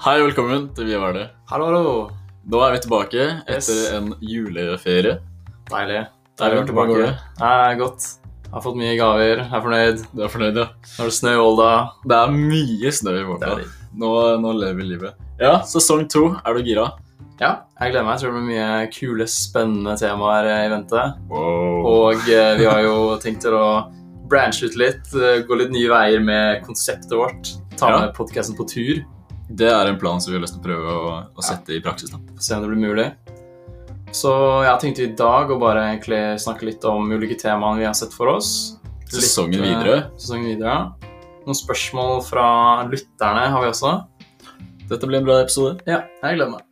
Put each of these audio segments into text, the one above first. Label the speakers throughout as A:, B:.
A: Hei og velkommen til Vi var det.
B: Hallo, hallo.
A: Nå er vi tilbake etter
B: Yes.
A: en juleferie.
B: Deilig.
A: Deilig å være tilbake.
B: går det? Nei, godt. Jeg har fått mye gaver. Jeg er fornøyd.
A: Du er fornøyd, ja?
B: Nå er det snø i Volda.
A: Det er mye snø i Volda. Nå, nå lever vi livet. Ja, sesong to. Er du gira?
B: Ja, jeg gleder meg. Jeg tror det blir mye kule, spennende temaer eh, i vente.
A: Wow.
B: Og eh, vi har jo tenkt til å branche ut litt, eh, gå litt nye veier med konseptet vårt. Ta
A: Ja.
B: med podkasten på tur.
A: Det er en plan som vi har lyst til å prøve å, å sette i praksis. da.
B: Se om det blir mulig. Så jeg tenkte i dag å bare egentlig snakke litt om ulike temaene vi har sett for oss.
A: Sesongen
B: eh,
A: videre.
B: Sesongen videre, ja. Noen spørsmål fra lytterne har vi også.
A: Dette blir en bra episode.
B: Ja, jeg gleder meg.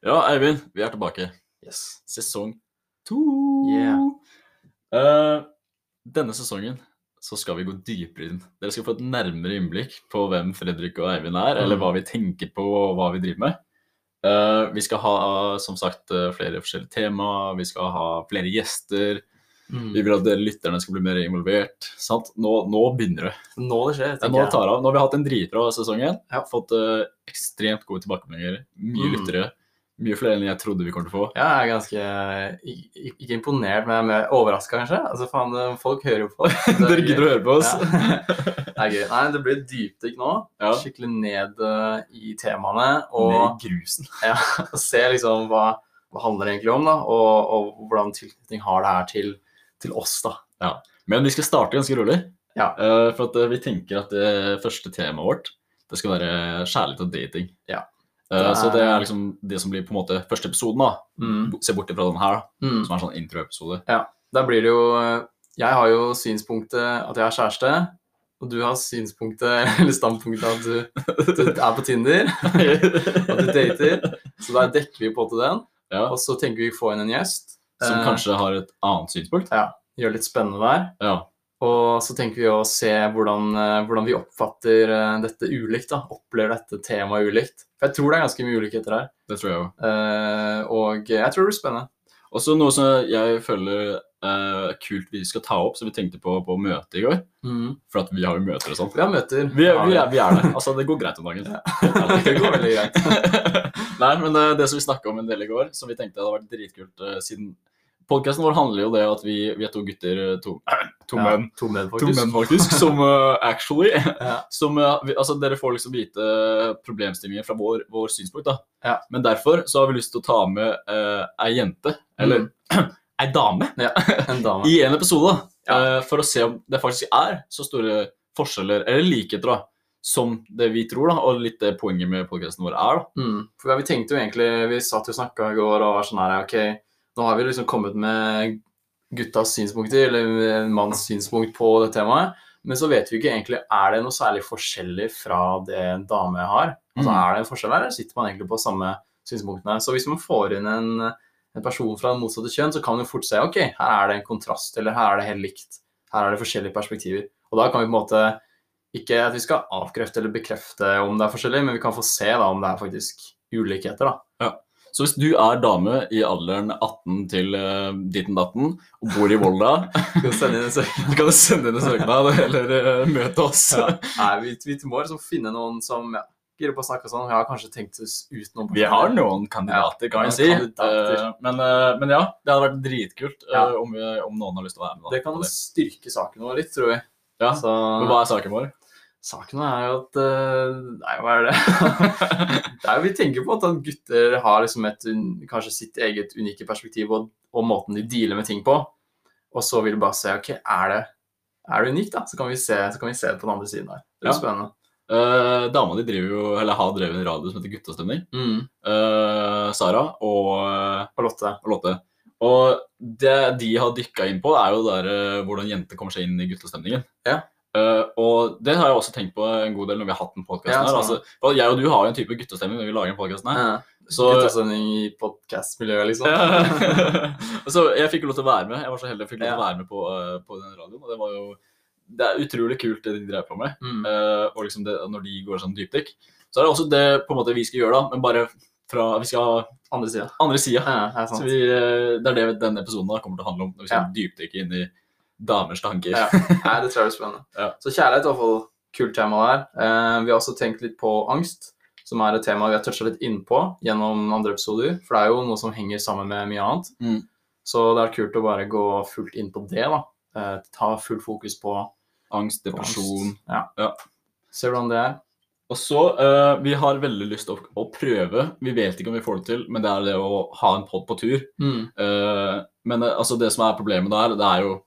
A: Ja, Eivind, vi er tilbake.
B: Yes.
A: Sesong to.
B: Yeah.
A: Uh, denne sesongen så skal vi gå dypere inn. Dere skal få et nærmere innblikk på hvem Fredrik og Eivind er, eller
B: Mm.
A: hva vi tenker på og hva vi driver med. Uh, vi skal ha som sagt eh, flere forskjellige tema, vi skal ha flere gjester.
B: Mm.
A: Vi vil at lytterne skal bli mer involvert. Sant? Nå, nå begynner det.
B: Nå det skjer,
A: Ja, nå tar det av. Nå har vi hatt en dritbra sesong igjen.
B: Ja.
A: Fått uh, ekstremt gode tilbakemeldinger. Mye
B: Mm.
A: lyttere. Mye flere enn jeg trodde vi kom til å få.
B: Ja, jeg er ganske i- Ikke imponert, men jeg er mer overraska, kanskje. Altså, faen, eh, folk hører jo på. Er
A: Dere gidder å høre på oss.
B: Ja. Det er gøy. Nei, det blir dypdykk nå.
A: Ja.
B: Skikkelig ned eh, i temaene.
A: Ned i grusen.
B: ja, og se liksom hva, hva handler det egentlig om, da. Og, og hvordan tilknytning har det her til, til oss, da. Ja.
A: Men vi skal starte ganske rolig.
B: Ja.
A: Uh, for at uh, vi tenker at det første temaet vårt det skal være kjærlighet og dating.
B: Ja.
A: Eh, Så det er liksom det som blir på en måte første episoden. da.
B: Mm.
A: Se bort fra den her, da,
B: Mm.
A: som er en sånn introepisode.
B: Da blir det jo eh, Jeg har jo synspunktet at jeg har kjæreste. Og du har synspunktet, eller standpunktet at du, du er på Tinder. At du dater. Så da dekker vi på til den.
A: Ja,
B: Og så tenker vi å få inn en gjest.
A: Som
B: eh,
A: kanskje har et annet synspunkt.
B: Ja. Gjør litt spennende der.
A: Ja.
B: Og så tenker vi å se hvordan, eh, hvordan vi oppfatter eh, dette ulikt. da, Opplever dette temaet ulikt. For jeg tror det er ganske mye ulikheter her.
A: Det tror jeg også.
B: Eh, og jeg tror det blir spennende.
A: Også noe som jeg føler eh, er kult vi skal ta opp, som vi tenkte på på møtet i går. For at vi har jo møter og sånn.
B: Vi har møter.
A: Vi, er- vi, er, vi er det. Altså, det går greit om dagen.
B: det går veldig greit.
A: Nei, men det, det som vi snakka om en del i går, som vi tenkte hadde vært dritkult eh, siden Podkasten vår handler jo det at vi, vi er to gutter, eh, to, to
B: Ja,
A: menn,
B: To menn,
A: to
B: faktisk.
A: menn faktisk, som uh, actually
B: Ja.
A: som, uh, vi, altså Dere får liksom vite problemstillinger fra vår, vår synspunkt. da.
B: Ja.
A: Men derfor så har vi lyst til å ta med uh, ei jente, eller ei dame,
B: Ja, en dame.
A: i en episode. Eh, for å se om det faktisk er så store forskjeller, eller likheter, da, som det vi tror, da, og litt det poenget med podkasten vår er. da.
B: Mm. For vi tenkte jo egentlig Vi satt og snakka i går og var sånn her OK, nå har vi liksom kommet med guttas synspunkter, eller en manns synspunkt på det temaet. Men så vet vi ikke egentlig er det noe særlig forskjellig fra det en dame har. Altså
A: Mm.
B: Er det en forskjell her, eller sitter man egentlig på samme synspunktene? Så hvis man får inn en, en person fra det motsatte kjønn, så kan man jo fort se ok, her er det en kontrast, eller her er det helt likt. Her er det forskjellige perspektiver. Og da kan vi på en måte ikke at vi skal avkrefte eller bekrefte om det er forskjellig, men vi kan få se da om det er faktisk ulikheter. da.
A: Så hvis du er dame i alderen 18 til uh, ditten datten og bor i Volda,
B: kan
A: du sende inn en søknad eller uh, møte oss.
B: Ja. Nei, vi, vi må liksom finne noen som ja, girer på å snakke sånn. Vi har kanskje tenkt oss ut noen
A: Vi har noen kandidater, kan
B: Ja,
A: vi si.
B: kandidater.
A: Eh, men, uh, men ja, det hadde vært dritkult eh,
B: Ja.
A: om, vi, om noen har lyst til å være med. da,
B: Det kan styrke saken vår litt, tror vi.
A: Ja.
B: Så
A: Men Hva er saken vår?
B: Saken er jo at eh, Nei, hva er det? det er jo, vi tenker på at gutter har liksom et kanskje sitt eget unike perspektiv og, og måten de dealer med ting på. Og så vil du bare se ok, er det, er det unikt, da? Så kan, vi se, så kan vi se det på den andre siden her. Det er
A: Ja.
B: spennende.
A: Uh, dama di driver jo, eller har drevet en radio som heter Guttastemning.
B: Mm.
A: Uh, Sara og,
B: Og Lotte.
A: og Lotte. Og det de har dykka inn på, er jo der uh, hvordan jenter kommer seg inn i guttastemningen.
B: Ja.
A: Eh, og det har jeg også tenkt på en god del når vi har hatt den podkasten
B: Ja,
A: her. Altså, jeg og du har jo en type guttestemning når vi lager den podkasten her.
B: Ja.
A: Så,
B: guttestemning i podkastmiljøet, liksom.
A: Ja. så jeg fikk jo lov til å være med. Jeg var så heldig jeg fikk lov til å være med på, uh, på den radioen. Og det var jo det er utrolig kult det de drev på med.
B: Mm.
A: Uh, og liksom det, når de går sånn dypdykk. Så er det også det på en måte vi skal gjøre, da, men bare fra Vi skal
B: Andre sida.
A: andre sida.
B: Ja, det er
A: vi, det er det denne episoden da kommer til å handle om. Når vi skal dypdykke inn i damers tanker.
B: Ja. Nei, det tror jeg blir spennende.
A: Ja.
B: Så kjærlighet er fall kult tema der. Eh, vi har også tenkt litt på angst, som er et tema vi har toucha litt innpå gjennom andre episoder. For det er jo noe som henger sammen med mye annet.
A: Mm.
B: Så det er kult å bare gå fullt inn på det, da. Eh, ta fullt fokus på,
A: Angst, depresjon.
B: angst. Ja.
A: Ja.
B: Se hvordan det er.
A: Og så, uh, Vi har veldig lyst til å, å prøve, vi vet ikke om vi får det til, men det er det å ha en pod på tur.
B: Mm.
A: Uh, men eh, altså, det som er problemet der, det er jo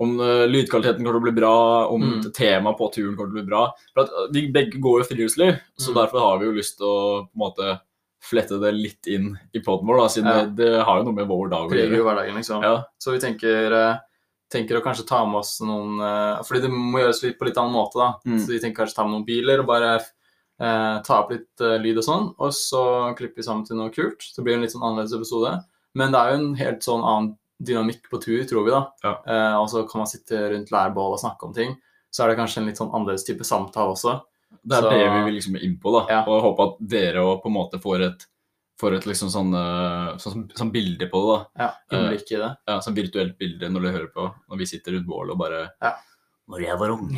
A: om eh, lydkvaliteten kommer til å bli bra, om
B: Mm.
A: temaet på turen kommer til å bli bra. For eh, Vi begge går jo friluftsliv, så
B: Mm.
A: derfor har vi jo lyst til å på en måte flette det litt inn i poden vår, da, siden
B: Ja.
A: det, det har jo noe med vår dag å gjøre.
B: hverdagen, liksom.
A: Ja,
B: Så vi tenker, eh, tenker å kanskje ta med oss noen Fordi det må gjøres litt på litt annen måte, da.
A: Mm.
B: Så vi tenker kanskje ta med noen biler og bare eh, ta opp litt eh, lyd og sånn. Og så klipper vi sammen til noe kult. Så blir det en litt sånn annerledes episode. Men det er jo en helt sånn annen dynamikk på tur, tror vi, da.
A: Ja.
B: Eh, og så kan man sitte rundt lærbål og snakke om ting. Så er det kanskje en litt sånn annerledes type samtale også.
A: Det er
B: Så-
A: det vi vil liksom inn på, da.
B: Ja.
A: Og håpe at dere òg på en måte får et, får et liksom sånn, eh, sånn, sånn bilde på det. da.
B: Ja, Innblikk i det.
A: Ja, sånn virtuelt bilde når dere hører på, når vi sitter rundt bålet og bare
B: Ja.
A: Når jeg var ung.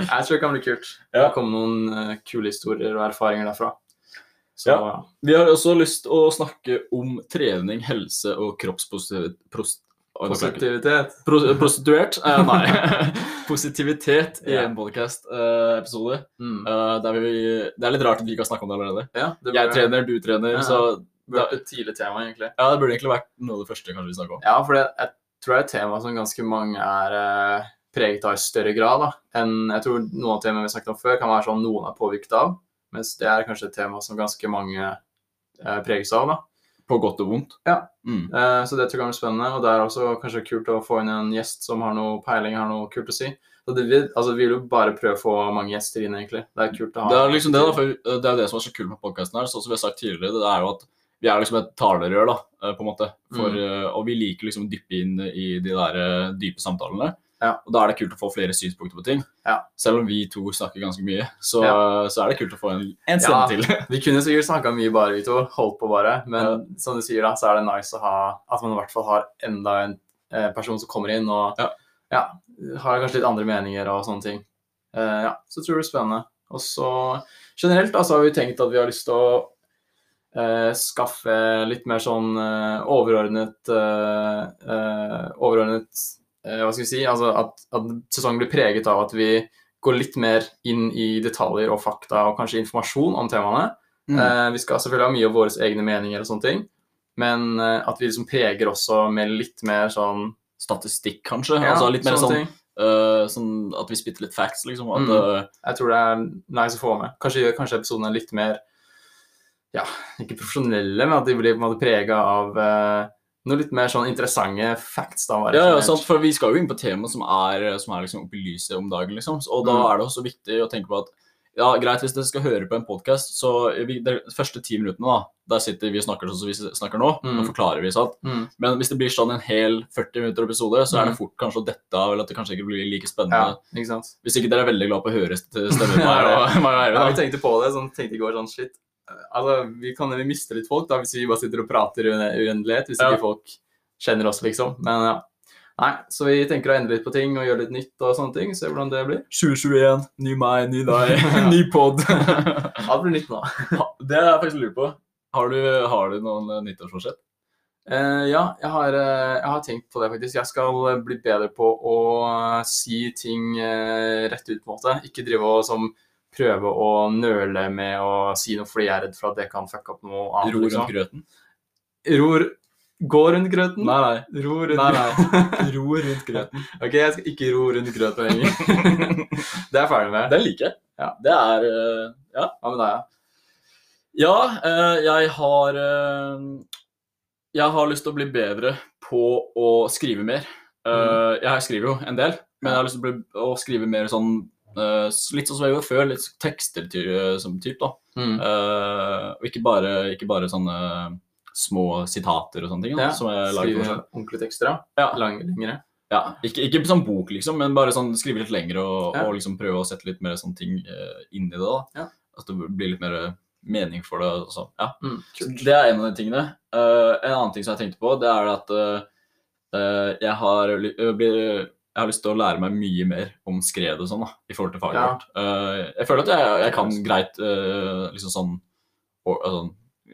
B: Jeg tror det kan bli kult.
A: Ja.
B: Det kommer noen eh, kule historier og erfaringer derfra. Så
A: Ja. Vi har også lyst til å snakke om trening, helse og kroppspositivitet.
B: positivitet.
A: Prostituert? Eh, nei. Positivitet i en podcast-episode.
B: Mm.
A: der vi, det er litt rart at vi ikke har snakka om det allerede.
B: Ja, det
A: Jeg trener, du trener,
B: Ja.
A: så
B: burde vært et tidlig tema, egentlig.
A: ja, det burde egentlig vært noe av det første kanskje vi snakka om.
B: Ja, for det, jeg tror det er et tema som ganske mange er eh, preget av i større grad da, enn jeg tror noen av temaene vi snakket om før, kan være sånn noen er påvirket av, mens det er kanskje et tema som ganske mange eh, preges av. da.
A: På godt og vondt.
B: Ja.
A: Mm.
B: Eh, så det tror jeg kan bli spennende, og det er også kanskje kult å få inn en gjest som har noe peiling, har noe kult å si. Så det, vil- altså, vi vil jo bare prøve å få mange gjester inn, egentlig. Det er kult å ha.
A: Det er liksom det, da, for det er det som er så kult med podkasten her. Sånn som vi har sagt tidligere, det er jo at vi er liksom et talerør, da, eh, på en måte. For,
B: Mm.
A: eh, Og vi liker liksom å dyppe inn i de der eh, dype samtalene.
B: Ja.
A: Og da er det kult å få flere synspunkter på ting.
B: Ja.
A: Selv om vi to snakker ganske mye, så, så er det kult å få en, en
B: Ja.
A: stemme til.
B: Vi kunne sikkert snakka mye bare, vi to. Holdt på bare. Men som du sier, da, så er det nice å ha at man i hvert fall har enda en eh, person som kommer inn og
A: Ja.
B: ja, har kanskje litt andre meninger og sånne ting. Eh, ja, så tror jeg det blir spennende. Og så generelt da, så har vi tenkt at vi har lyst til å eh, skaffe litt mer sånn eh, overordnet eh, eh, Overordnet Hva skal vi si? Altså at, at sesongen blir preget av at vi går litt mer inn i detaljer og fakta og kanskje informasjon om temaene.
A: Mm.
B: Eh, vi skal selvfølgelig ha mye av våre egne meninger og sånne ting, men eh, at vi liksom preger også med litt mer sånn
A: Statistikk, kanskje.
B: ja,
A: altså litt mer sånn, eh, sånn at vi spytter litt facts, liksom. At,
B: Mm.
A: eh,
B: Jeg tror det er nice å få med. Kanskje gjør kanskje episodene litt mer ja, ikke profesjonelle, men at de blir på en måte prega av eh, noe litt mer sånn interessante facts. da,
A: Ja, ja, sant, for vi skal jo inn på tema som er, som er liksom oppe i lyset om dagen, liksom. Og da
B: Mm.
A: er det også viktig å tenke på at ja, greit, hvis dere skal høre på en podkast, så vi, de første ti minuttene, da, der sitter vi og snakker sånn som vi snakker nå,
B: Mm.
A: og forklarer vi, sant.
B: Mm.
A: Men hvis det blir sånn en hel 40 minutter episode, så er det
B: Mm.
A: fort kanskje å dette av, eller at det kanskje ikke blir like spennende.
B: Ja, ikke sant.
A: Hvis ikke dere er veldig glad på å høre st- stemmen meg og meg og
B: Ja, vi tenkte på det, sånn, tenkte i går sånn shit. Altså, vi kan jo miste litt folk da, hvis vi bare sitter og prater i uendelighet, hvis
A: Ja.
B: ikke folk kjenner oss, liksom. Men ja. Nei, så vi tenker å endre litt på ting og gjøre litt nytt og sånne ting. Se hvordan det blir.
A: 2021, ny meg, ny deg, ny pod.
B: Alt blir nytt nå.
A: det er jeg faktisk lurer på. Har du, har du noen eh, nyttårsforsett?
B: Uh, ja, jeg har, eh, jeg har tenkt på det, faktisk. Jeg skal bli bedre på å si ting rett ut, på en måte. Ikke drive og som prøve å nøle med å si noe fordi jeg er redd for at det kan fucke opp noe annet.
A: Ro rundt
B: liksom.
A: grøten?
B: Ror Gå rundt grøten?
A: Nei, nei.
B: Ro rundt
A: Nei, nei. Ro rundt grøten.
B: ok, jeg skal ikke ro rundt grøten lenger. det er jeg ferdig med.
A: Den liker jeg.
B: Ja.
A: Det er uh, Ja.
B: Hva med deg, ja?
A: Ja, uh, jeg har uh, Jeg har lyst til å bli bedre på å skrive mer. Mm. Jeg skriver jo en del, men jeg har lyst til å, bli, å skrive mer sånn eh, Litt sånn som jeg gjorde før, litt tekster ty, som type, da.
B: Mm.
A: Eh, og ikke bare, ikke bare sånne små sitater og sånne ting.
B: Ja,
A: som jeg lager
B: Skrive ordentlige tekster, da.
A: Ja.
B: Lang, lengre.
A: Ja, ikke, ikke sånn bok, liksom, men bare sånn skrive litt lengre og,
B: Ja.
A: og liksom prøve å sette litt mer sånne ting uh, inn i det. da.
B: Ja.
A: At det blir litt mer mening for det. Og sånn. Ja.
B: Mm,
A: det er en av de tingene. Uh, en annen ting som jeg tenkte på, det er at uh, eh, jeg, har, øh, blir- jeg har lyst til å lære meg mye mer om skred og sånn, da, i forhold til faget
B: Ja.
A: vårt. Eh, jeg føler at jeg, jeg kan greit uh, liksom sånn, or, uh,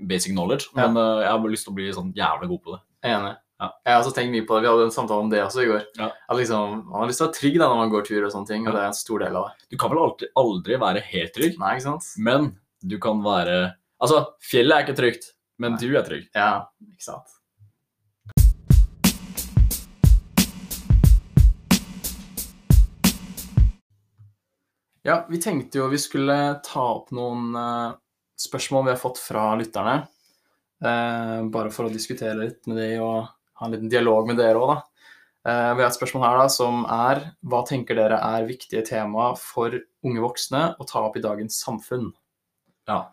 A: basic knowledge,
B: Ja.
A: men eh, jeg har bare lyst til å bli sånn jævlig god på det.
B: Enig.
A: Ja.
B: Jeg har også tenkt mye på det. Vi hadde en samtale om det også i går.
A: Ja.
B: At liksom, Man har lyst til å være trygg da når man går tur og sånne ting, og det er en stor del av det.
A: Du kan vel aldri, aldri være helt trygg,
B: Nei, ikke sant?
A: men du kan være Altså, fjellet er ikke trygt, men
B: Nei.
A: du er trygg.
B: Ja, ikke sant. Ja, vi tenkte jo vi skulle ta opp noen eh, spørsmål vi har fått fra lytterne. eh, bare for å diskutere litt med de og ha en liten dialog med dere òg, da. Eh, vi har et spørsmål her da, som er Hva tenker dere er viktige tema for unge voksne å ta opp i dagens samfunn?
A: Ja.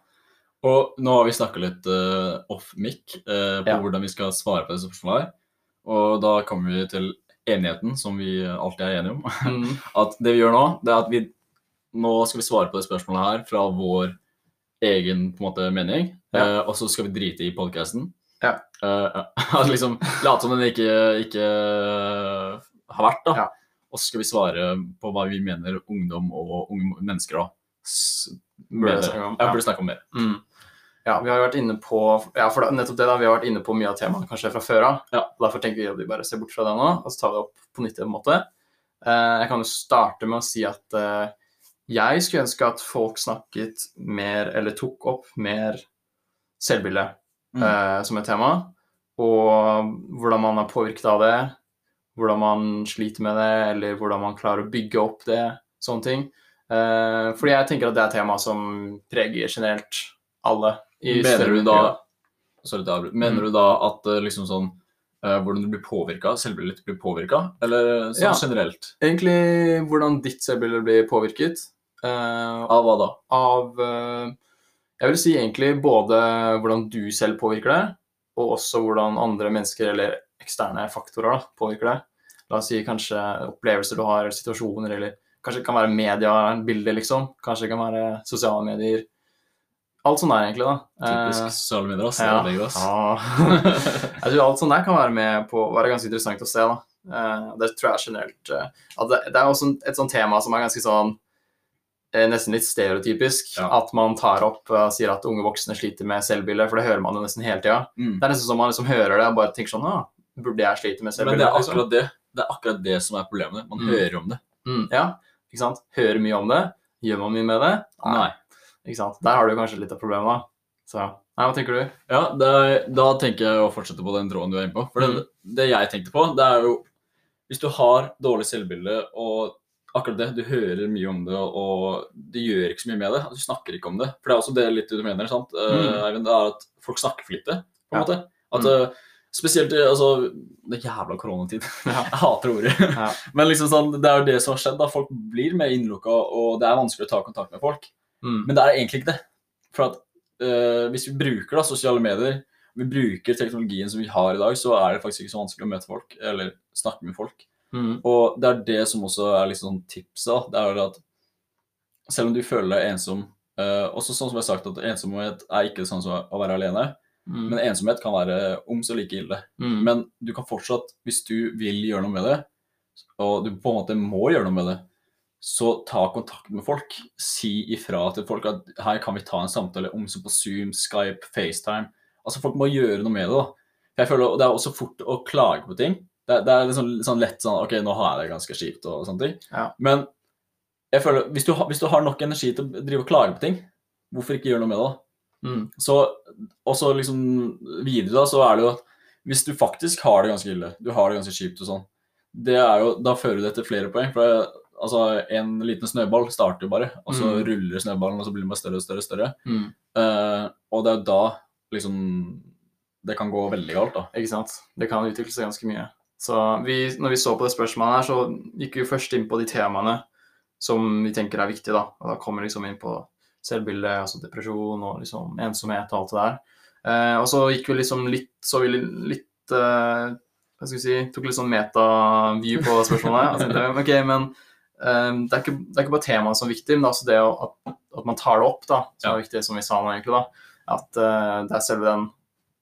A: Og nå har vi snakka litt uh, off mic uh, på
B: Ja.
A: hvordan vi skal svare på disse spørsmålene. Og da kommer vi til enigheten, som vi alltid er enige om.
B: Mm.
A: At det vi gjør nå, det er at vi nå skal vi svare på det spørsmålet her fra vår egen på en måte, mening,
B: Ja.
A: uh, og så skal vi drite i podkasten.
B: Ja.
A: altså liksom late som den ikke, ikke har vært, da.
B: Ja.
A: Og så skal vi svare på hva vi mener ungdom og unge mennesker da
B: Burde snakke om,
A: ja,
B: ja.
A: burde snakke om mer.
B: Mm. Ja, vi har vært inne på ja, for nettopp det da, vi har vært inne på mye av temaene kanskje fra før av.
A: Ja.
B: Derfor tenker vi at vi bare ser bort fra det nå, og så tar vi det opp på nytt. en måte. Uh, jeg kan jo starte med å si at eh, jeg skulle ønske at folk snakket mer, eller tok opp mer selvbilde
A: Mm.
B: eh, som et tema. Og hvordan man er påvirket av det, hvordan man sliter med det, eller hvordan man klarer å bygge opp det, sånne ting. Eh, fordi jeg tenker at det er et tema som preger generelt alle. i
A: Mener du da. Sorry, da. Mener
B: Mm.
A: du da at eh, liksom sånn hvordan du blir påvirka, selvbildet ditt blir påvirka, eller sånn
B: Ja.
A: generelt?
B: Egentlig hvordan ditt selvbilde blir påvirket
A: Av hva da?
B: av eh, Jeg vil si egentlig både hvordan du selv påvirker det, og også hvordan andre mennesker eller eksterne faktorer da, påvirker det. La oss si kanskje opplevelser du har, eller situasjoner, eller kanskje det kan være mediebilder, liksom. Kanskje det kan være sosiale medier. Alt sånt der, egentlig, da.
A: Typisk
B: Eh,
A: sosiale medier, ass.
B: ja. Jeg tror alt sånt der kan være med på å være ganske interessant å se. da. Eh, det tror jeg generelt eh, at det, det er også et sånt tema som er ganske sånn eh, Nesten litt stereotypisk.
A: Ja.
B: At man tar opp og sier at unge voksne sliter med selvbilde, for det hører man jo nesten hele tida.
A: Mm.
B: Det er nesten som man liksom hører det og bare tenker sånn Å, Burde jeg slite med
A: Men
B: selvbilde?
A: det er akkurat det. Det er akkurat det som er problemet. Man
B: Mm.
A: hører om det.
B: Mm, ja, ikke sant? Hører mye om det. Gjør man mye med det?
A: Nei.
B: Ikke sant? Der har du kanskje litt av problemet, da. Så Nei, hva tenker du?
A: Ja, er, da tenker jeg å fortsette på den tråden du er inne på. For det, det jeg tenkte på, det er jo Hvis du har dårlig selvbilde og akkurat det, du hører mye om det, og du gjør ikke så mye med det, du snakker ikke om det. For det er også det litt du mener, sant? Eh,
B: Mm.
A: Det er at folk snakker for lite, på en
B: Ja.
A: måte. At
B: Mm.
A: eh, Spesielt altså, det jævla koronatid.
B: Ja.
A: Jeg hater ordet.
B: Ja.
A: Men liksom sånn, det er jo det som har skjedd. da. Folk blir mer innlukka, og det er vanskelig å ta kontakt med folk.
B: Mm.
A: Men det er egentlig ikke det. For at eh, hvis vi bruker da sosiale medier, vi bruker teknologien som vi har i dag, så er det faktisk ikke så vanskelig å møte folk, eller snakke med folk.
B: Mm.
A: Og det er det som også er liksom tipset. tipsa, Det er at selv om du føler deg ensom uh, Også sånn som jeg har sagt, at ensomhet er ikke sånn som å være alene.
B: Mm.
A: Men ensomhet kan være om så like ille.
B: Mm.
A: Men du kan fortsatt, hvis du vil gjøre noe med det, og du på en måte må gjøre noe med det, så ta kontakt med folk. Si ifra til folk at her kan vi ta en samtale, om så på Zoom, Skype, FaceTime. Altså Folk må gjøre noe med det. da. Jeg føler, Det er også fort å klage på ting. Det, det er liksom, sånn lett sånn OK, nå har jeg det ganske kjipt og sånne ting.
B: Ja.
A: Men jeg føler, hvis du, hvis du har nok energi til å drive og klage på ting, hvorfor ikke gjøre noe med det? da?
B: Mm.
A: Så, og så liksom videre da, så er det jo at hvis du faktisk har det ganske ille, du har det ganske kjipt og sånn, det er jo, da fører det til flere poeng. For det, altså, en liten snøball starter jo bare, og så
B: Mm.
A: ruller snøballen, og så blir den bare større og større og større.
B: Mm.
A: Uh, og det er jo da liksom det kan gå veldig galt, da.
B: Ikke sant? Det kan utvikle seg ganske mye. Så vi, når vi så på det spørsmålet her, så gikk vi først inn på de temaene som vi tenker er viktige, da. Og da kommer vi liksom inn på selvbilde, altså depresjon og liksom ensomhet og alt det der. Eh, og så gikk vi liksom litt Så vi litt eh, Hva skal vi si Tok litt sånn meta-view på spørsmålet. Tenkte, ok, men eh, det, er ikke, det er ikke bare temaet som er viktig, men det er også det at, at man tar det opp, da, som
A: Ja.
B: er viktig, som vi sa nå, egentlig. da, At eh, det er selve den,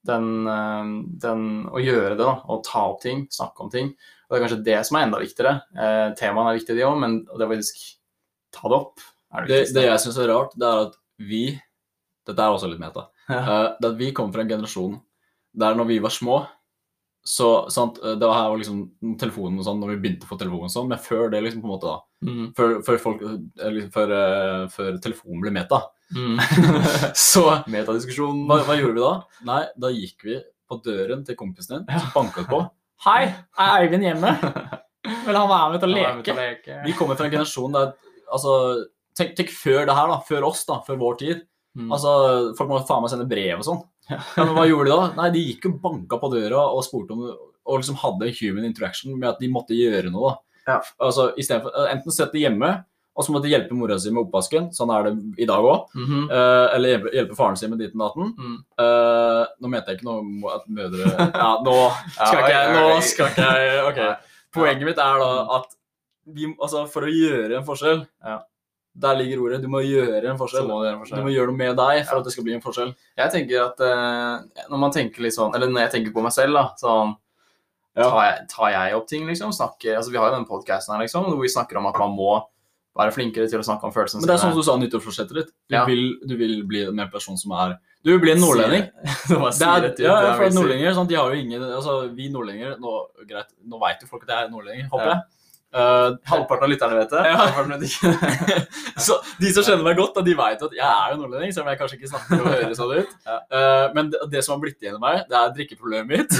B: den, eh, den Å gjøre det, da. Å ta opp ting, snakke om ting. Og det er kanskje det som er enda viktigere. Eh, temaene er viktige, de òg, men det å faktisk ta det opp det
A: Det, det jeg syns er rart, det er at vi Dette er også litt meta.
B: Ja.
A: eh, det at vi kommer fra en generasjon der når vi var små så sant, eh, Det var her var liksom telefonen og sånn, når vi begynte å få telefon og sånn, men før det liksom på en måte da
B: Mm.
A: Før, før, folk, eh, liksom, før, før telefonen ble meta.
B: Mm.
A: så
B: Metadiskusjon.
A: hva, hva gjorde vi da? Nei, da gikk vi på døren til kompisen din, Som banket på. Hei, er Eivind hjemme? Vil han være med til å leke?
B: leke.
A: Vi kommer fra en generasjon der altså, tenk, tenk før det her, da. Før oss, da. Før vår tid.
B: Mm.
A: Altså, Folk må faen meg sende brev og sånn. Ja, men hva gjorde de da? Nei, De gikk jo banka på døra og spurte om Og liksom hadde en human interaction med at de måtte gjøre noe. da.
B: Ja.
A: Altså, for, Enten sitte hjemme, og så måtte de hjelpe mora si med oppvasken. Sånn er det i dag òg.
B: Mhm.
A: eller hjelpe, hjelpe faren sin med ditten datten.
B: Mm.
A: Eh, nå mente jeg ikke noe om at mødre Ja, nå skal ikke jeg Nå skal ikke jeg OK. Poenget mitt er da at vi, altså, for å gjøre en forskjell
B: Ja.
A: Der ligger ordet. Du må gjøre en forskjell.
B: må gjøre en
A: Du må gjøre noe med deg for
B: Ja.
A: at det skal bli en forskjell.
B: Jeg tenker at eh, når man tenker litt sånn, eller når jeg tenker på meg selv, da, sånn
A: Ja.
B: tar, jeg, tar jeg opp ting, liksom? Snakker, altså Vi har jo den podkasten her, liksom, hvor vi snakker om at man må være flinkere til å snakke om følelsene sine.
A: Men det er sånn som du sa nyttårsforsettet ditt. Du,
B: Ja.
A: vil, du vil bli en person som er Du vil bli en nordlending.
B: Det
A: er, ja, for
B: jeg
A: nordlendinger? De har jo ingen Altså, vi nordlendinger Nå, greit, nå vet jo folk at jeg er nordlending, håper
B: Ja.
A: Eh,
B: Halvparten av lytterne vet det.
A: Ja. så de som kjenner meg godt, de vet at jeg er jo nordlending, selv om jeg kanskje ikke snakker og hører sånn ut. Eh, men det, det som har blitt igjen i meg, det er drikkeproblemet mitt.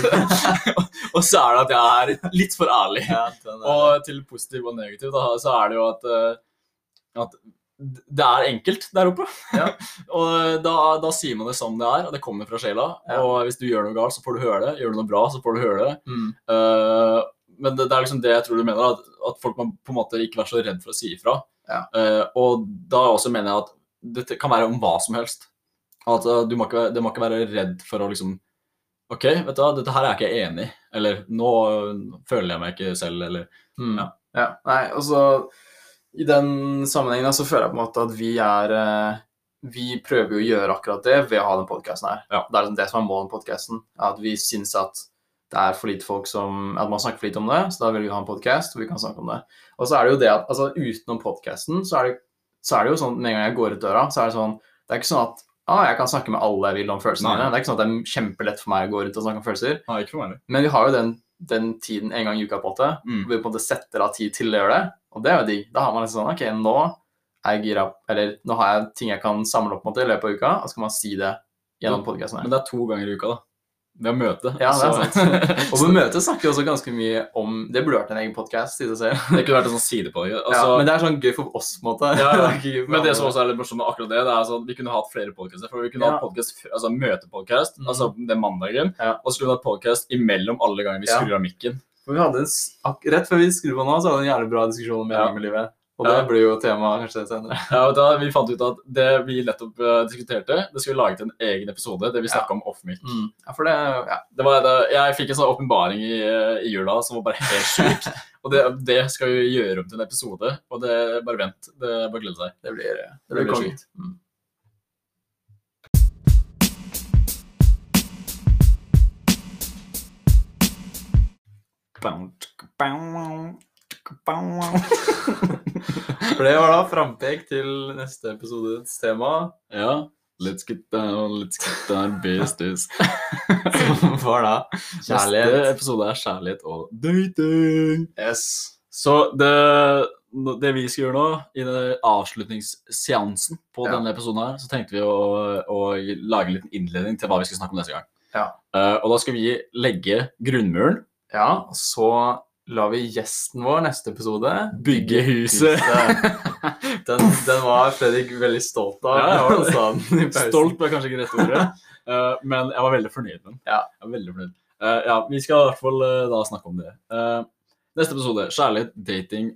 A: og så er det at jeg er litt for ærlig.
B: Ja,
A: Og til positiv og negativ, da, så er det jo at, uh, at det er enkelt der oppe.
B: Ja.
A: og da, da sier man det som det er, og det kommer fra sjela. Og hvis du gjør noe galt, så får du høre det. Gjør du noe bra, så får du høre det.
B: mm.
A: Eh, men det, det er liksom det jeg tror du mener, at, at folk må på en måte ikke være så redd for å si ifra.
B: Ja.
A: Uh, og da også mener jeg at dette kan være om hva som helst. At uh, du må ikke, det må ikke være redd for å liksom OK, vet du hva, dette her er jeg ikke enig i. Eller nå øh, føler jeg meg ikke selv, eller
B: Mm.
A: Ja.
B: Ja. Nei, altså I den sammenhengen så føler jeg på en måte at vi er eh, Vi prøver jo å gjøre akkurat det ved å ha den podkasten her.
A: Ja.
B: Det er liksom det som er målet med podkasten. At vi syns at det er for lite folk som At man snakker for lite om det, så da vil vi ha en podkast hvor vi kan snakke om det. Og så er det jo det at altså utenom podkasten, så, det- så er det jo sånn med en gang jeg går ut døra, så er det sånn Det er ikke sånn at ah, jeg kan snakke med alle jeg vil om følelsene mine. Det er ikke sånn at det er kjempelett for meg å gå rundt og snakke om følelser.
A: Nei, ikke for meg.
B: Men vi har jo den, den tiden en gang i uka på måte,
A: Mm.
B: hvor vi på en måte setter av tid til å gjøre det. Og det er jo digg. Da har man liksom sånn OK, nå er jeg gira Eller nå har jeg ting jeg kan samle opp mot i løpet av uka, og så kan man si det gjennom podkasten her.
A: Men det er to ganger i uka, da. Vi å møte.
B: Ja, det er
A: sant.
B: Og på møte snakker vi også ganske mye om Det burde vært en egen podkast i seg selv.
A: det kunne vært en sånn side på det.
B: ja,
A: Altså,
B: men det er sånn gøy for oss, på en måte.
A: Ja, ja.
B: Det
A: Men det som også er litt morsomt med akkurat det, det er sånn, vi kunne hatt flere podkaster. For vi kunne
B: Ja.
A: hatt podcast, altså møtepodkast,
B: Mhm.
A: altså den mandagen,
B: Ja.
A: og så skulle vi hatt podcast imellom alle ganger vi skrur av mikken.
B: For vi hadde en, Rett før vi skrur på nå, så hadde vi en jævlig bra diskusjon om
A: Ja.
B: mening med livet. Og
A: Ja.
B: det blir jo tema kanskje senere.
A: Ja, du, vi fant ut at det vi nettopp eh, diskuterte, det skulle vi lage til en egen episode, det vi snakket om off-mic.
B: Mm. Ja, for det Ja.
A: Det var, det, jeg fikk en sånn åpenbaring i, i jula som var bare helt sjuk. og det, det skal vi gjøre om til en episode. Og det bare vent. Det er bare glede seg.
B: Det blir, det
A: Det
B: blir
A: blir sjukt.
B: Mm. For det var da frampek til neste episodes tema,
A: Ja. Let's get down, let's get down business.
B: som var da
A: Neste episode er kjærlighet og dating.
B: Yes.
A: Så det, det vi skal gjøre nå, i den avslutningsseansen på
B: Ja.
A: denne episoden her, så tenkte vi å, å lage en liten innledning til hva vi skal snakke om neste gang.
B: Ja.
A: Uh, og da skal vi legge grunnmuren,
B: Ja, og så lar vi gjesten vår neste episode
A: bygge huset.
B: Den, den var Fredrik veldig stolt av.
A: Ja. Stolt var kanskje ikke rette ordet, eh, men jeg var veldig fornøyd med den.
B: Ja.
A: Veldig fornøyd. Eh, ja, vi skal i hvert fall eh, da snakke om det. Neste episode, kjærlighet, dating.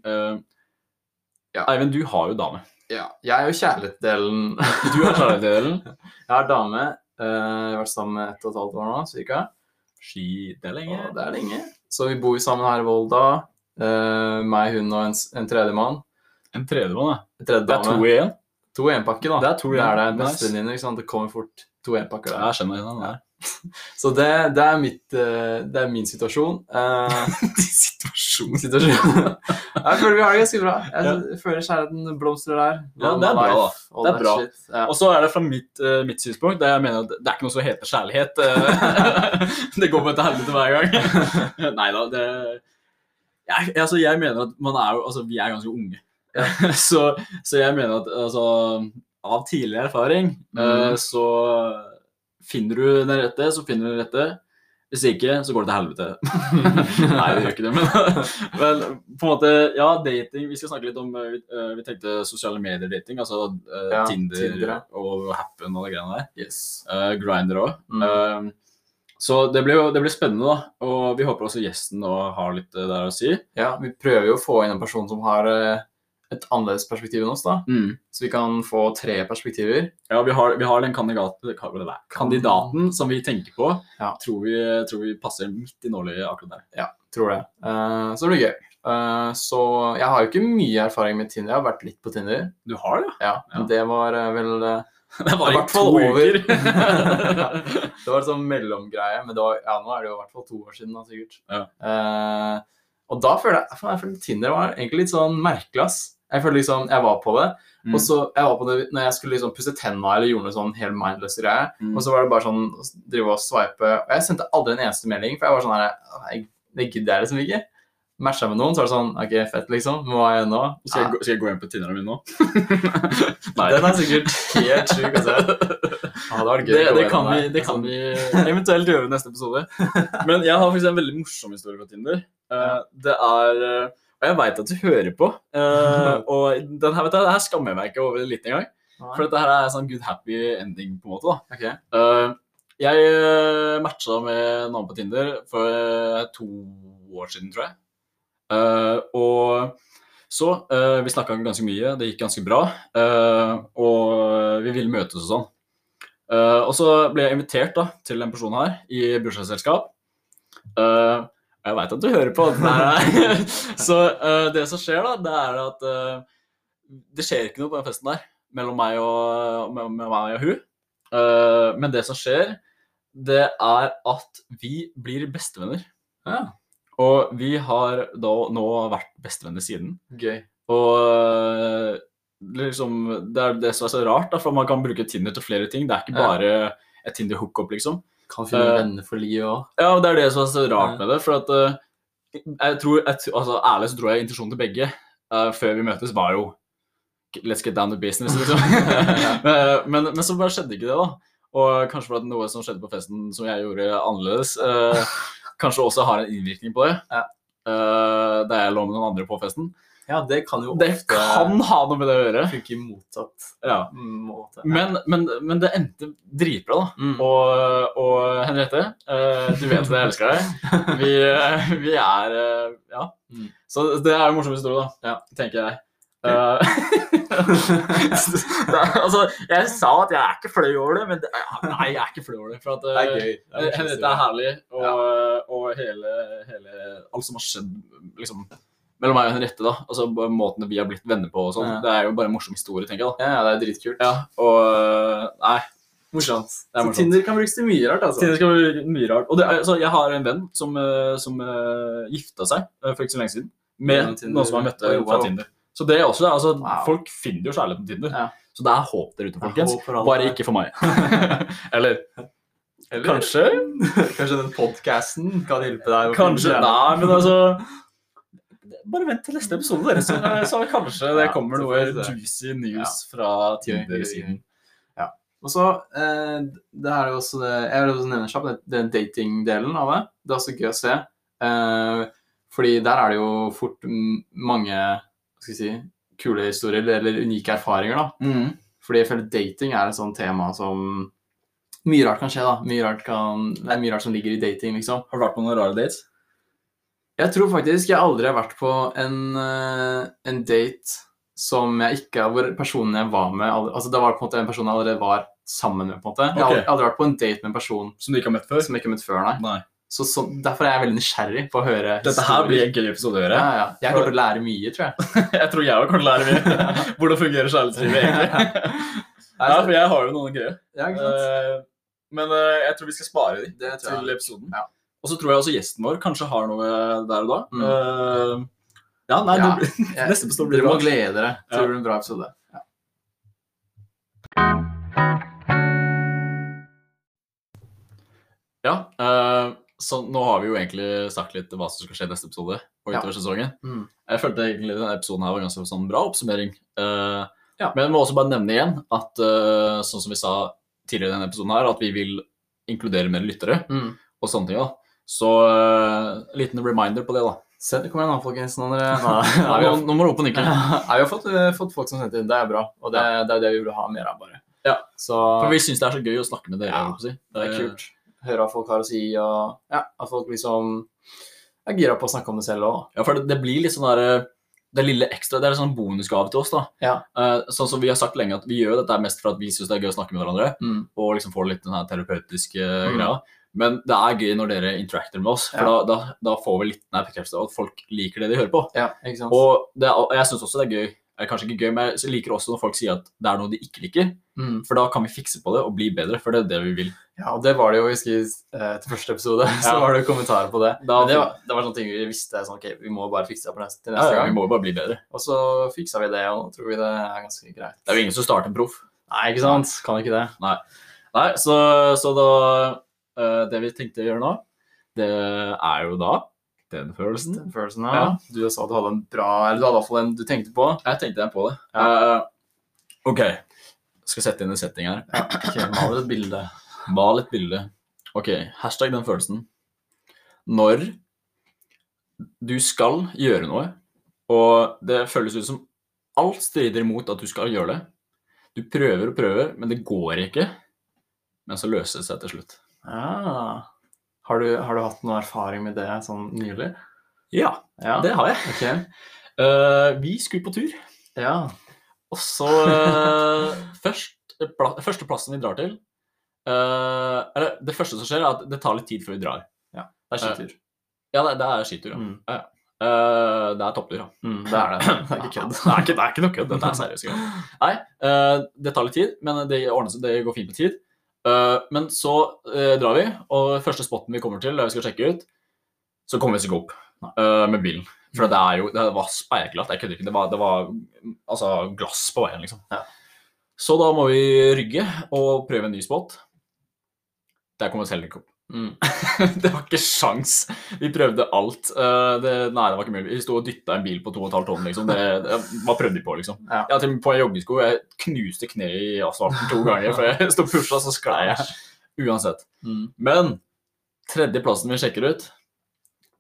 B: Ja.
A: Eivind, du har jo dame.
B: Ja, jeg er jo kjærlighetsdelen.
A: Du har kjærlighetsdelen.
B: Jeg har dame. Jeg har vært sammen med ett og et halvt år nå, cirka.
A: Ski, det er lenge.
B: Og det er lenge. Så vi bor sammen her i Volda. Uh, meg, hun og en, en tredjemann.
A: En tredjemann, ja.
B: Tredje
A: Det er to i én.
B: To i én-pakke, da.
A: Det er to i
B: det er det
A: en. Nice.
B: ikke sant? Det kommer fort to én-pakker der.
A: Jeg skjønner den der.
B: Så det, det, er mitt, eh, det er min situasjon. Eh,
A: Situasjon.
B: situasjon. jeg føler vi har det ganske bra. Jeg føler kjærligheten blomstrer der.
A: Ja, det er bra, da. Det er bra.
B: Ja.
A: Og så er det fra mitt, eh, mitt synspunkt, der jeg mener at det er ikke noe som heter kjærlighet. det går bare til helvete hver gang. Nei da, det jeg, altså, jeg mener at man er jo Altså, vi er ganske unge. så, så jeg mener at altså Av tidligere erfaring
B: Mm.
A: så finner du den rette, så finner du den rette. Hvis ikke, så går det til helvete. Nei, det gjør ikke det, men, men på en måte, ja, dating Vi skal snakke litt om eh, Vi, tenkte sosiale medier-dating, altså uh,
B: Ja,
A: Tinder,
B: Tinder, ja.
A: og Happen og de greiene der.
B: Yes.
A: Uh, Grinder òg.
B: Mm.
A: så det blir det blir spennende, da. Og vi håper også gjesten nå har litt der å si.
B: Ja, vi prøver jo å få inn en person som har et annerledes perspektiv enn oss, da. Så vi kan få tre perspektiver.
A: Ja, vi har, vi har den kandidat, kandidaten som vi tenker på,
B: Ja.
A: tror, vi, tror vi passer midt i nåløyet akkurat der.
B: Tror det. Uh, så det blir gøy. Uh, så jeg har jo ikke mye erfaring med Tinder. Jeg har vært litt på Tinder.
A: Du har det?
B: Ja,
A: Ja.
B: det var eh, vel
A: Det var
B: I hvert fall over. Det var en sånn mellomgreie, men var, ja, nå er det jo i hvert fall to år siden, da, sikkert.
A: Ja.
B: Uh, og da føler jeg, jeg føler Tinder var egentlig litt sånn merkelig, ass. Jeg føler liksom, jeg var på det,
A: Mm.
B: og så jeg var på det når jeg skulle liksom pusse tenna eller gjorde noe sånn helt mindless greie.
A: Mm.
B: Og så var det bare sånn drive og swipe. Og jeg sendte aldri en eneste melding, for jeg var sånn her «Åh, jeg- Det gidder jeg liksom ikke. Matcha med noen, så var det sånn OK, fett, liksom. Hva er jeg nå?
A: Skal jeg, gå, skal jeg gå hjem på Tinderen min nå? Nei.
B: Den er sikkert helt sjuk å se. Ah, det
A: det, det, kan vi, det kan vi eventuelt gjøre i neste episode. Men jeg har faktisk en veldig morsom historie fra Tinder. Eh, det er eh, Og jeg veit at du hører på. Uh, og den her, vet du, det her skammer jeg meg ikke over litt engang. For dette her er sånn good happy ending, på en måte. da.
B: Okay.
A: Uh, jeg uh, matcha med noen på Tinder for eh, to år siden, tror jeg. Eh, og så eh, Vi snakka ganske mye, det gikk ganske bra. eh, og vi ville møtes og sånn. Eh, og så ble jeg invitert da, til en person her i bursdagsselskap. Eh, jeg veit at du hører på. Nei, så uh, det som skjer, da, det er at uh, det skjer ikke noe på den festen der mellom meg og, med, med meg og hun. Uh, men det som skjer, det er at vi blir bestevenner.
B: Ja,
A: Og vi har da nå vært bestevenner siden.
B: gøy.
A: Og liksom, det er det som er så rart, da, for man kan bruke Tinder til flere ting. Det er ikke bare et Tinder hookup, liksom.
B: Kan finne
A: uh,
B: venner for livet òg.
A: Ja, det er det som er så rart med det. For at uh, jeg tror, jeg, altså Ærlig så tror jeg intensjonen til begge uh, før vi møtes, var jo Let's get down to business, liksom. Men, men så bare skjedde ikke det, da. Og kanskje for at noe som skjedde på festen som jeg gjorde annerledes, kanskje også har en innvirkning på det.
B: Ja.
A: Da jeg lå med noen andre på festen.
B: Ja, det kan jo
A: Det
B: ofte
A: kan ha noe med det å gjøre.
B: funke motsatt
A: Ja.
B: måte.
A: Men, men, men det endte dritbra, da.
B: Mm.
A: Og, og Henriette, uh, du vet at jeg elsker deg. Vi, uh, vi er uh, Ja.
B: Mm.
A: Så det er jo morsom historie, da.
B: Ja.
A: Tenker jeg. Er- altså, jeg sa at jeg er ikke flau over det, men det, nei, jeg er ikke flau over det. For at,
B: Det er gøy. Det er
A: det er herlig, og, og hele, hele Alt som har skjedd liksom, mellom meg og Henriette, da, altså måten vi har blitt venner på, og sånn,
B: Ja.
A: det er jo bare en morsom historie, tenker jeg. da.
B: Ja, ja, det er dritkult.
A: Ja, og Nei.
B: Morsomt.
A: Det er
B: Så. Tinder kan brukes til mye rart, altså.
A: Tinder kan bli mye rart. Og det altså, jeg har en venn som, eh, som uh, gifta seg for ikke så lenge siden med noen som har møtt
B: Oi,
A: fra. Tinder. Så det er også, altså,
B: Wow.
A: Folk finner jo kjærlighet på Tinder.
B: Ja.
A: Så det er håp der ute, folkens. Bare ikke for meg. Eller
B: Eller-
A: kanskje?
B: Kanskje den podcasten kan hjelpe deg?
A: Kanskje Nei, men altså Bare vent til neste episode, dere, så, så kanskje det kommer noe juicy news fra Tinder-siden.
B: Ja. Og så eh, det er jo også det, Jeg vil også nevne kjapt den datingdelen av det. Det er også gøy å se. Eh, fordi der er det jo fort mange hva skal jeg si, kule historier eller unike erfaringer. da.
A: Mm.
B: Fordi jeg føler dating er et sånt tema som Mye rart kan skje, da. Mye rart kan, det er mye rart som ligger i dating, liksom.
A: Har du vært på noen rare dates?
B: Jeg tror faktisk jeg aldri har vært på en, eh, en date som jeg ikke Hvor personen jeg var med Altså det var på en måte en person jeg allerede var sammen med. på en måte Jeg har aldri, aldri vært på en date med en person
A: Som du ikke har møtt før?
B: som jeg ikke har møtt før, nei.
A: Nei.
B: Så, så Derfor er jeg veldig nysgjerrig på å høre
A: Dette her
B: historier.
A: blir en gøy episode å gjøre.
B: ja, ja. Jeg kommer til å lære mye, tror jeg.
A: Jeg tror jeg også kommer til å lære mye. Hvordan fungerer kjærlighetslivet egentlig? Ja, for jeg har jo noen greier.
B: Ja?
A: Eh, Men eh, jeg tror vi skal spare de til episoden.
B: Ja.
A: Og så tror jeg også gjesten vår kanskje har noe der og da.
B: Mm.
A: Uh, ja, nei,
B: Ja.
A: det blir, neste episode blir
B: Dere må glede dere det blir en bra episode. Ja.
A: Ja, uh, så nå har vi jo egentlig sagt litt hva som skal skje neste episode og
B: Ja.
A: sesongen.
B: Mm.
A: Jeg følte egentlig denne episoden her var ganske sånn bra oppsummering. Uh,
B: Ja.
A: Men jeg må også bare nevne igjen at uh, sånn som vi sa tidligere i denne episoden her, at vi vil inkludere mer lyttere
B: Mm.
A: og sånne ting. da. Så uh, liten reminder på det, da.
B: Send, kom igjen, da, folkens. Nå, dere,
A: Nå, nå må du opp på
B: nikke. Vi har fått, eh, fått folk som sendte inn. Det er bra. Og det, det er det vi vil ha mer av, bare.
A: Ja.
B: Så
A: For vi syns det er så gøy å snakke med dere.
B: Ja,
A: si.
B: det er kult. Høre hva folk har å si, og ja, at folk liksom er gira på å snakke om det selv òg.
A: Ja, for det, det blir litt sånn der Det lille ekstra, det er en sånn bonusgave til oss. da.
B: Ja.
A: Uh, sånn som Vi har sagt lenge at vi gjør dette mest for at vi syns det er gøy å snakke med hverandre.
B: Mm.
A: og liksom får litt den her terapeutiske
B: Mm.
A: greia. Men det er gøy når dere interacter med oss, for
B: Ja.
A: da, da, da får vi litt den bekreftelse av at folk liker det de hører på.
B: Ja?
A: Og, det, og jeg syns også det er gøy, eller kanskje ikke gøy, men jeg liker også når folk sier at det er noe de ikke liker.
B: Mm.
A: For da kan vi fikse på det og bli bedre, for det er det vi vil.
B: Ja, og det var det jo, husker eh, til første episode, så
A: Ja.
B: var det jo kommentarer på det.
A: Da-
B: det, var, det var sånne ting vi visste, sånn, ok, vi må bare fikse det neste, til
A: Ja,
B: neste gang.
A: vi må bare bli bedre.
B: Og så fiksa vi det, og nå tror vi det er ganske greit.
A: Det er jo ingen som starter en proff.
B: Nei, ikke sant? Kan ikke det.
A: Nei, så, så da eh, Det vi tenkte å gjøre nå, det er jo da den følelsen.
B: Den følelsen,
A: Ja.
B: Du sa du hadde en bra, eller du hadde i hvert fall en du tenkte på.
A: Jeg tenkte jeg på det.
B: Ja.
A: Uh, OK. Skal sette inn en setting her.
B: Ja, Okay, Mal et bilde.
A: Mal et bilde. Ok, hashtag den følelsen. Når du skal gjøre noe, og det føles ut som alt strider imot at du skal gjøre det. Du prøver og prøver, men det går ikke. Men så løser det seg til slutt.
B: Ja. Har du, har du hatt noe erfaring med det sånn nylig?
A: Ja,
B: Ja.
A: det har jeg.
B: Okay.
A: Uh, vi skulle på tur,
B: Ja.
A: og så uh, først, pla, Første plassen vi drar til uh, Eller det første som skjer, er at det tar litt tid før vi drar.
B: Det er skitur.
A: Ja, det, det er skitur, ja.
B: Mm.
A: ja. ja. Eh, det er topptur, ja.
B: Mm, det er det. Det er ikke kødd.
A: Det er ikke, det er ikke noe kødd. Dette er seriøst. Nei, uh, det tar litt tid, men det ordner. Det går fint med tid. Eh, men så eh, drar vi, og første spotten vi kommer til, der vi skal sjekke ut, så kommer vi oss ikke opp eh, med bilen. For det er jo Det var speilglatt. Jeg kødder ikke. Det var, det var altså, glass på veien, liksom.
B: Ja.
A: Så da må vi rygge og prøve en ny spot. Der kommer vi heller ikke opp.
B: Mm.
A: det var ikke sjans. Vi prøvde alt. Eh, det, nei, det var ikke mulig. Vi sto og dytta en bil på 2,5 tonn, liksom. Det, det, hva prøvde de på, liksom?
B: Ja.
A: Jeg til på en joggesko. Jeg knuste kneet i asfalten to ganger, for jeg sto og pusha, så sklei jeg. Uansett.
B: Mm.
A: Men tredjeplassen vi sjekker ut,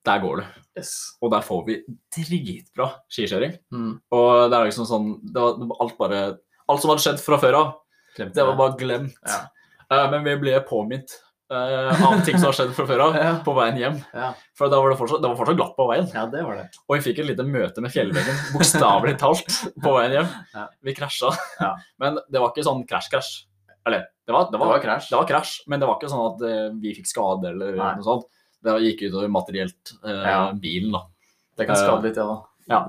A: der går det.
B: Yes.
A: Og der får vi dritbra skikjøring.
B: Mm.
A: Og det er liksom sånn det var, det var alt bare Alt som hadde skjedd fra før av, det var bare glemt.
B: Ja.
A: Uh, men vi ble påminnet av ting som har skjedd fra før av,
B: Ja.
A: på veien hjem.
B: Ja.
A: For da var det fortsatt, det var fortsatt glatt på veien.
B: ja, det var det.
A: Og vi fikk et lite møte med fjellveggen, bokstavelig talt, på veien hjem.
B: Ja.
A: Vi krasja.
B: Ja.
A: Men det var ikke sånn krasj-krasj. Eller, det var, det, var, det var krasj, men det var ikke sånn at eh, vi fikk skade eller
B: Nei.
A: noe sånt. Det gikk utover materielt eh, bilen, da.
B: Det kan skade litt, ja da.
A: Ja.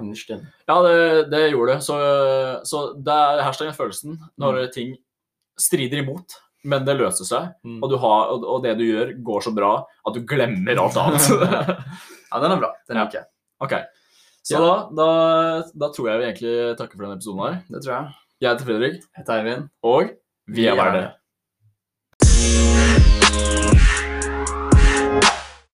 A: Ja, det, det gjorde det. Så, så det er hashtag følelsen når ting strider imot, men det løser seg,
B: Mm.
A: og, du har, og, det du gjør, går så bra at du glemmer alt annet.
B: Ja, den er bra. Den liker jeg.
A: ok. Så da, da, da tror jeg vi egentlig takker for denne episoden her.
B: Det tror jeg.
A: Jeg heter Fredrik,
B: Jeg heter Eivind.
A: og vi er verdt det.